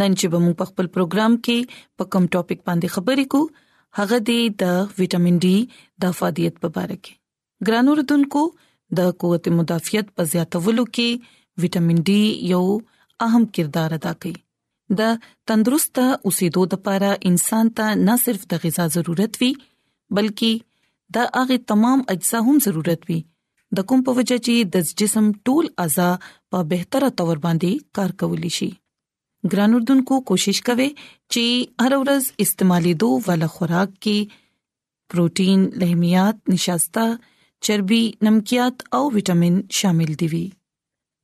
نن چې به موږ په خپل پروګرام کې په کوم ټاپک باندې خبرې کوو هغه دی د وټامین ډي د افادیت په اړه کې ګران اوردونکو د قوت مدافعت په زیاتولو کې وټامین ډي یو اهم کردار ادا کوي د تندرست اوسېدو لپاره انسان ته نه صرف د غذا ضرورت وي بلکې د هغه تمام اجزا هم ضرورت وي د کوم په وجه چې د جسم ټول اعضاء په بهتره تور باندې کار کولی شي ګران اردوونکو کوشش کوي چې هر ورځ استعمالي دوه ول خوراک کې پروتين لحميات نشاسته چربي نمکيات او وټامين شامل دي وي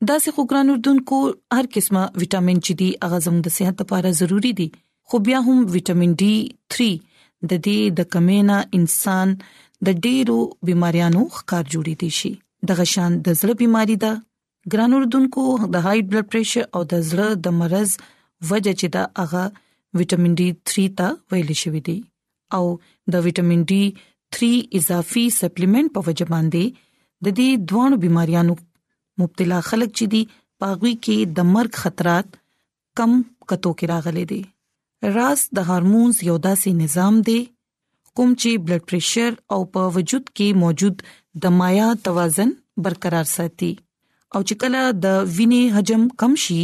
دا سه خو ګران اردوونکو هر قسمه وټامین چې دی هغه زموږ د صحت لپاره ضروری دي خو بیا هم وټامین ډي 3 د دې د کمینا انسان د ډیرو بيماريانو ښکار جوړې دي شي د غشان د زړه بيماري ده ګران اردوونکو د های بلډ پريشر او د زړه د مرز وجه چې دا هغه وټامین ډي 3 ته ویل شوی دی او د وټامین ډي 3 اضافي سپلیمنټ په وجه باندې د دې دوه بيماريانو مبتلا خلک چې دي پاغوي کې د مرګ خطرات کم کتو کې راغلي دي راس د هورمونز یو داسې نظام دی کوم چې بلډ پريشر او په وجود کې موجود د مایا توازن برقرار ساتي او چې کله د وینې حجم کم شي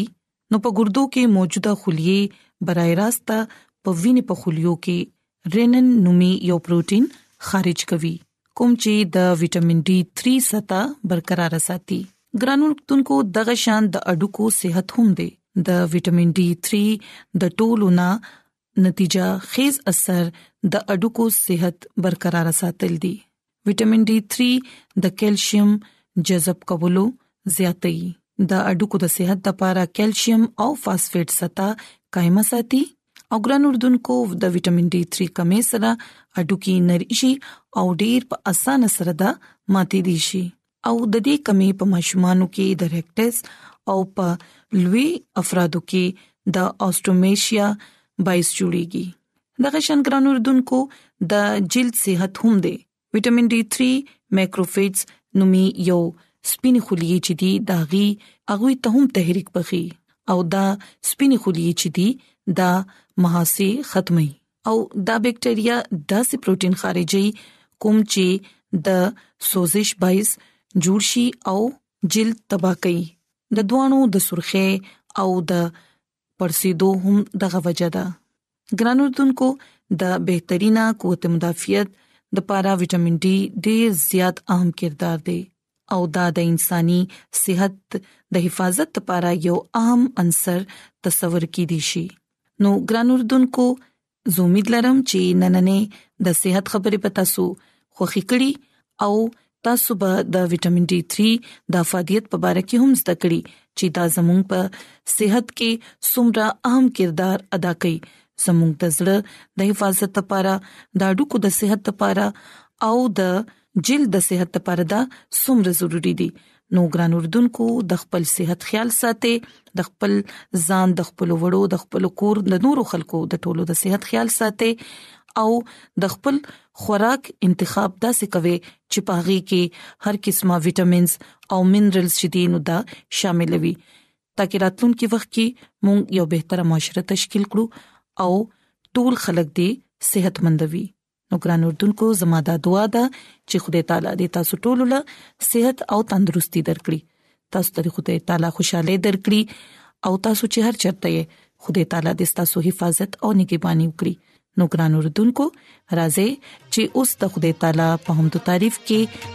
نو په ګردو کې موجوده خلیه برای راست په وینې په خلیو کې رینن نومي یو پروتین خارج کوي کوم چې د وټامین ډي 3 ستا برقرار ساتي ګرانو تونکو دغه شان د اډوکو صحت هم دی د وټامین ډي 3 د ټولو نه نتیجه خیز اثر د اډوکو صحت برقرار ساتل دي وټامین ډي 3 د کیلشیم جذب کولو زیاتوي د اډوکو د صحت لپاره کیلشیم او فاسفیټ ستا قائمه ساتي او ګران اردوونکو د وټامین ډي 3 کمی سره اډوکی نری شي او ډیر په اسانه سره دا ماتې دي شي او د دې کمی په ماشومانو کې د ریکټس او په لوی افرادو کې د اوستومیشیا باعث جوړیږي دغه شان ګران اردوونکو د جلد صحت هم دی وټامین ډي 3 مایکروفیجز نومي یو سپینې خلیې چې دی داغي اغه ته هم تحریک بخي او دا سپینې خلیې چې دی دا محاسي ختمي او دا بکټریا داسې پروتين خارجي کوم چې د سوزش باعث جوړ شي او جلد تباہ کوي د دوانو د سرخه او د پړسیدو هم دغه وجه ده ګرانو دونکو د بهترینه قوت مدافعت د پاره وټامین ډي ډیر زیات اهم کردار دی او دا د انساني صحت د حفاظت لپاره یو اهم عنصر تصور کیدی شي نو ګران اردوونکو زه امید لرم چې نننې د صحت خبرې پتا سو خوخي کړي او تاسو به د وټامین ډي 3 د افادیت په اړه کې هم زده کړي چې دا زموږ په صحت کې څومره اهم کردار ادا کوي زموږ د زړه د حفاظت لپاره د اډوکو د صحت لپاره او د جلد د صحت لپاره دا څومره ضروری دي نو ګران اردوونکو د خپل صحت خیال ساتي د خپل ځان د خپل وړو د خپل کور د نورو خلکو د ټولو د صحت خیال ساتي او د خپل خوراک انتخاب داسې کوي چې پاغي کې هر قسمه وټامینز او منرالز شدي نو دا شامل وي ترڅو راتلونکي وخت کې موږ یو بهتره معاشره تشکیل کړو او ټول خلک دې صحتمند وي نو ګران اردوونکو زما دا دعا ده چې خدای تعالی دې تاسو ټول له صحت او تندرستي درکړي تاسو ته خدای تعالی خوشاله درکړي او تاسو چې هر چرته یې خدای تعالی دې تاسو حفاظت او نگہباني وکړي نو ګران اردوونکو راځي چې اوس د خدای تعالی په حمد تعریف کې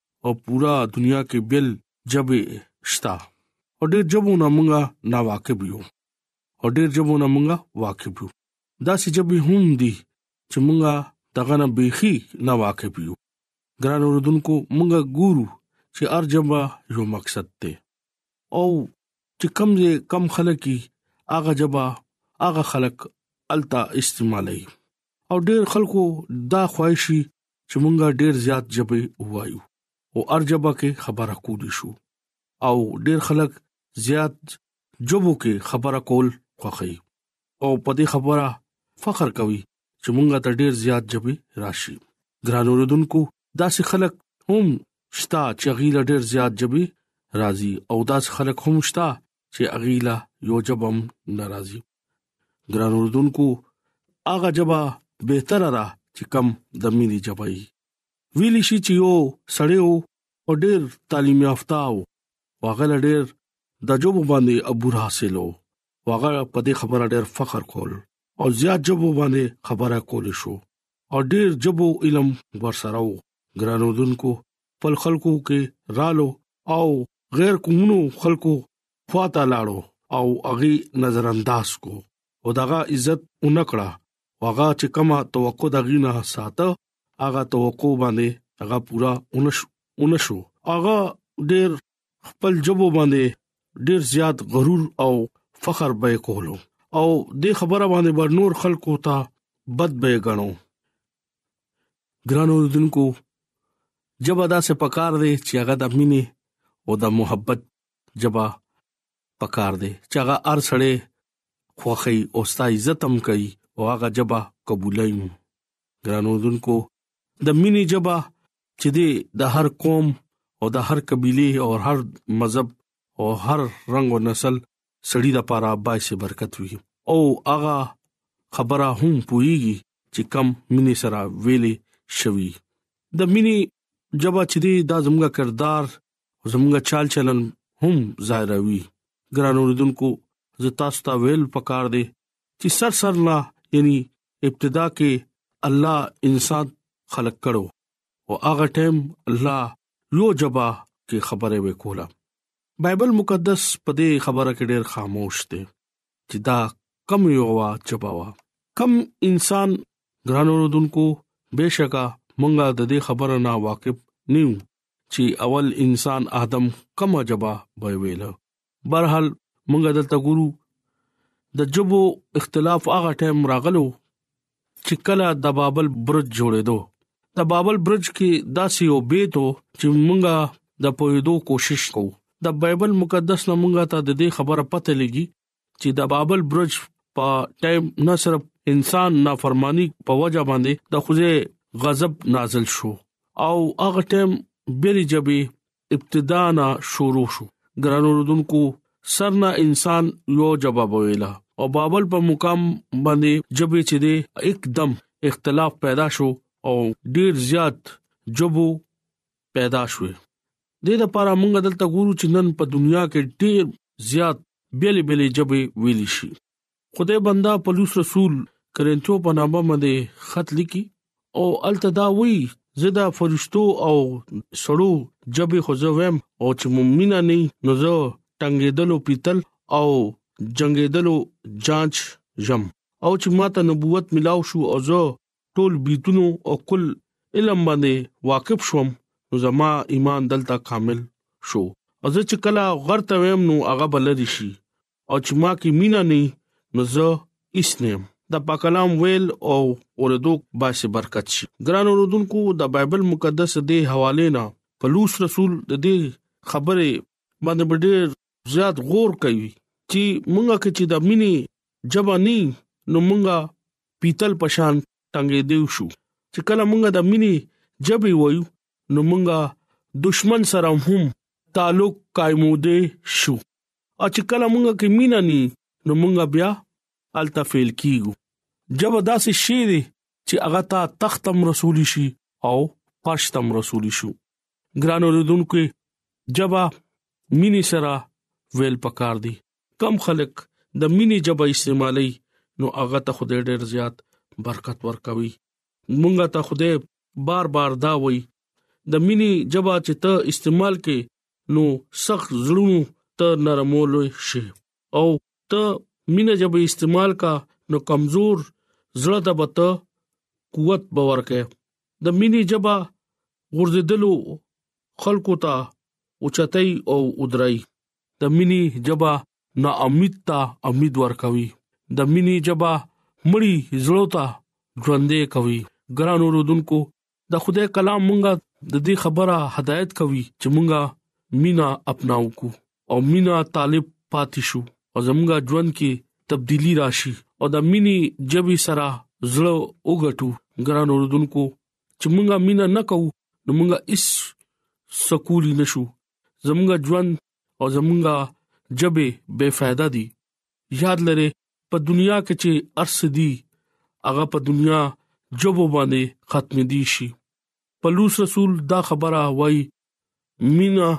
او پورا دنیا کې بل جبه شتا او ډېر جبونه مونږه نا واقف یو او ډېر جبونه مونږه واقف یو دا سې جبه هم دي چې مونږه دغه نه بيخي نا واقف یو ګران اوردونکو مونږه ګورو چې ارجبا یو مقصد ته او چې کم دې کم خلکې اغه جبا اغه خلک التا استعمالي او ډېر خلکو دا خواهشي چې مونږه ډیر زیات جبه وایو او ارجبه کې خبره کولی شو او ډیر خلک زیات جبو کې خبره کول خوخی او په دې خبره فخر کوي چې مونږه ته ډیر زیات جبه راشي ګران اوردونکو داسې خلک هم شتا چې غیله ډیر زیات جبه راضي او داس خلک هم شتا چې اغیلا یو جبم ناراضي ګران اردوونکو هغه جبا به تر را چې کم د مینې جبای ویل شي چې یو سړی او ډیر تعلیم یافته او هغه ډیر د جوب باندې ابور حاصلو هغه په دې خبره ډیر فخر کول او زیات جوب باندې خبره کول شو او ډیر جوب علم ورسره وو ګران اردوونکو خپل خلکو کې رالو او غیر کومونو خلکو خواته لاړو او هغه نظر انداز کو او دغه عزت اونکړه هغه چې کما توقع د غینه ساته هغه توقع باندې هغه پورا اونشو اونشو هغه ډیر خپل جبو باندې ډیر زیات غرور او فخر به کولو او د خبره باندې بر نور خلکو ته بد به غنو ګرانو دنکو جبدا سه پکار دی چې هغه د مینې او د محبت جبا پکار دی چې هغه ار سړې خوخی او ستا عزت هم کوي او هغه جبا قبولای مو ګرانو دونکو د مینې جبا چې د هر قوم او د هر قبيله او هر مذهب او هر رنگ او نسل سړي د پاره باعث برکت وي او هغه خبره هم پويږي چې کم مینې سره ویلې شوی د مینې جبا چې دا زموږه کردار او زمونږ چال چلن هم ظاهروي ګران اوریدونکو زه تاسو ته ویل پکار دي چې سر سر لا یعنی ابتدا کې الله انسان خلق کړو او هغه ټیم الله یو جبا کې خبره وکولا بایبل مقدس په دې خبره کې ډېر خاموش دی چې دا کم یو وا جبا وا کم انسان ګران اوریدونکو بشکا مونږه د دې خبره نه واقف نیو چې اول انسان ادم کومه جبا به ویل برحال مونږ دلته ګورو د جبو اختلاف هغه ټیم راغلو چې کله د بابل برج جوړېدو د بابل برج کې داسې یو بیت چې مونږه د پویدو کوشش کوو د بایبل مقدس نه مونږه ته د دې خبره پته لګي چې د بابل برج په ټایم نه صرف انسان نافرمانی په وجه باندې د خوځه غضب نازل شو او هغه ټایم بیري جبي ابتدا نه شروع شو ګرانو رودونکو سرنا انسان یو جواب ویلا او بابل په مقام باندې جبې چې دې एकदम اختلاف پیدا شو او ډیر زیات جبو پیدا شوه دې لپاره موږ دلته ګورو چې نن په دنیا کې ډېر زیات بیلې بیلې جبې ویل شي خدای بندا پولیس رسول کرنټو په نامه باندې خط لیکي او التداوی زدا فرشتو او سړو جبې خو زه ویم او چې مؤمنه نه نو زه ټنګېدلو پیتل او جنگېدلو جانچ جم او چې ماته نبوت ملاو شو او زه ټول بیتونو او کل علم باندې واقف شوم نو زما ایمان دلته کامل شو او زه چې کله غرته ویم نو هغه بلری شي او چې ما کې مینا نه نو زه هیڅ نه يم د پاک کلام ویل او اوریدو باسي برکت شي ګران اوردونکو د بایبل مقدس د حواله نه پلوص رسول د دې خبره باندې ډېر زیات غور کوي چې مونږه کې چې د مینې جبا نه نو مونږه پیتل پشان ټنګې دیو شو چې کله مونږه د مینې جبې وایو نو مونږه دشمن سره هم تعلق قائمو دي شو او چې کله مونږه کې مینا ني نو مونږه بیا التفیل کیګو جب داسې شی دی چې هغه ته تختم رسول شي او پښتم رسول شو ګران اوردونکو جبا مینی سره ویل پکار دي کم خلک د مینی جبا استعمالي نو هغه ته خدای ډیر زیات برکت ورکوي مونږه ته خدای بار بار دا وای د مینی جبا چې ته استعمال کې نو سخت زړونو ته نرمول شي او ته مینه جب استعمال کا نو کمزور زړه ته بته قوت باور کې د مینې جبا غرزدلو خلکو ته اوچتای او ودرای د مینې جبا نا امید ته امید ورکوي د مینې جبا مړی زړه ته ژوندې کوي ګران اوردونکو د خدای کلام مونږه د دې خبره هدایت کوي چې مونږه مینا اپناو کو او مینا طالب پاتې شو او زمونږه ژوند کې تبدیلی راشي او د مینی جبي سره زړه وګټو ګران اوردونکو چې مونږه مینا نه کوو نو مونږه اس سکولی نشو زمونږه ژوند او زمونږه جبه بے فائدہ دي یاد لره په دنیا کې چې ارس دي هغه په دنیا جوبو باندې ختم دي شي پلوص رسول دا خبره وای مینا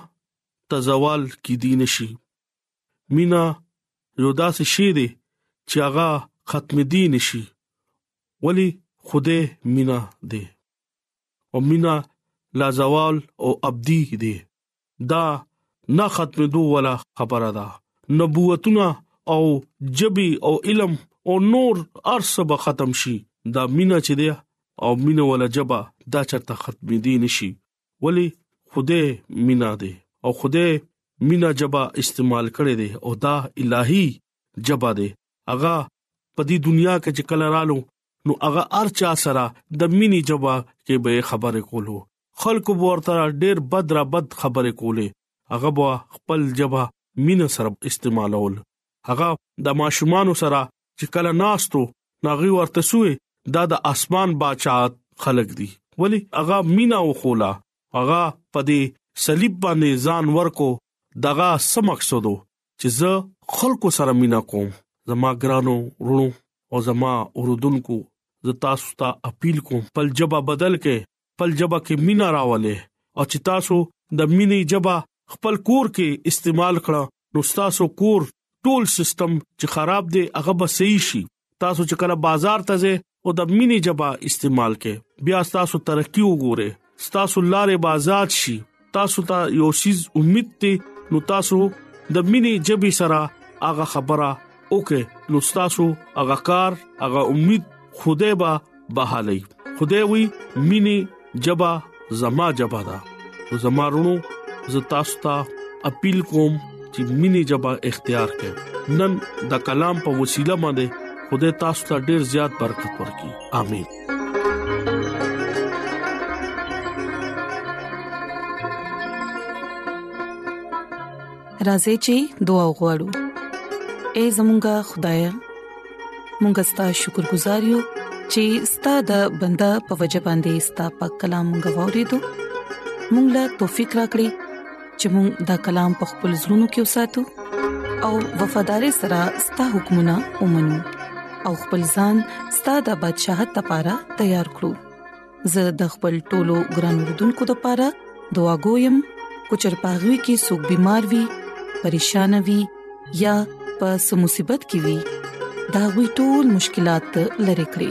تزوال کې دي نشي مینا یو داسې شی دی چې هغه ختم دي نشي ولی خوده مینا دی او مینا لا زوال او ابدی دی دا نه ختمېدو ولا خبره ده نبوتونه او جبي او علم او نور ارس به ختم شي دا مینا چې دی او مینا ولا جبا دا چرته ختمې دي نشي ولی خوده مینا دی او خوده مینا جبا استعمال کړي دي او دا الهي جبا دی اغا په دې دنیا کې چې کله رالو نو هغه ارچا سره د مینی جواب کې به خبرې کولو خلکو به ورته ډېر بد را بد خبرې کولې هغه به خپل جبه مینه سره استعمالول هغه د ماشومان سره چې کله ناستو ناغي ورته سوې دا د اسمان بچا خلک دي ولی هغه مینا وخولا هغه په دې صلیب باندې ځان ورکو دغه سم مقصدو چې زه خلکو سره مینا کوم زما ګرانو ورونو او زما اوردونکو زه تاسو ته اپیل کوم خپل جواب بدل کې خپل جبه کې مینا راولې او چې تاسو د مینې جبه خپل کور کې استعمال کړه نو تاسو کور ټول سیستم چې خراب دی هغه به صحیح شي تاسو چې کله بازار ته ځئ او د مینې جبه استعمال کې بیا تاسو ترقی وګوره تاسو لارې بازار شي تاسو ته یو سیز امید ته نو تاسو د مینې جبي سره هغه خبره اوکه نو تاسو هغه کار هغه امید خوده به بحالي خوده وي مینه جبا زما جبا دا زمارونو ز تاسو ته اپیل کوم چې مینه جبا اختیار کړئ نن د کلام په وسیله باندې خدای تاسو ته ډیر زیات برکت ورکړي امين راځي چې دعا وغوړو اے زمونږ خدای مونږ ستاسو شکر گزار یو چې ستاسو د بندا په وجبان دي ستاسو په کلام غوړې دو مونږ لا توفيق راکړي چې موږ دا کلام په خپل زړونو کې وساتو او وفادار سره ستاسو حکمونه ومنو او خپل ځان ستاسو د بدشاهت لپاره تیار کړو زه د خپل ټولو ګران وروډونکو لپاره دعا کوم کو چې پاغوي کې سګ بيمار وي پریشان وي یا په سمصيبت کې وي دا غوي ټول مشکلات لری کړی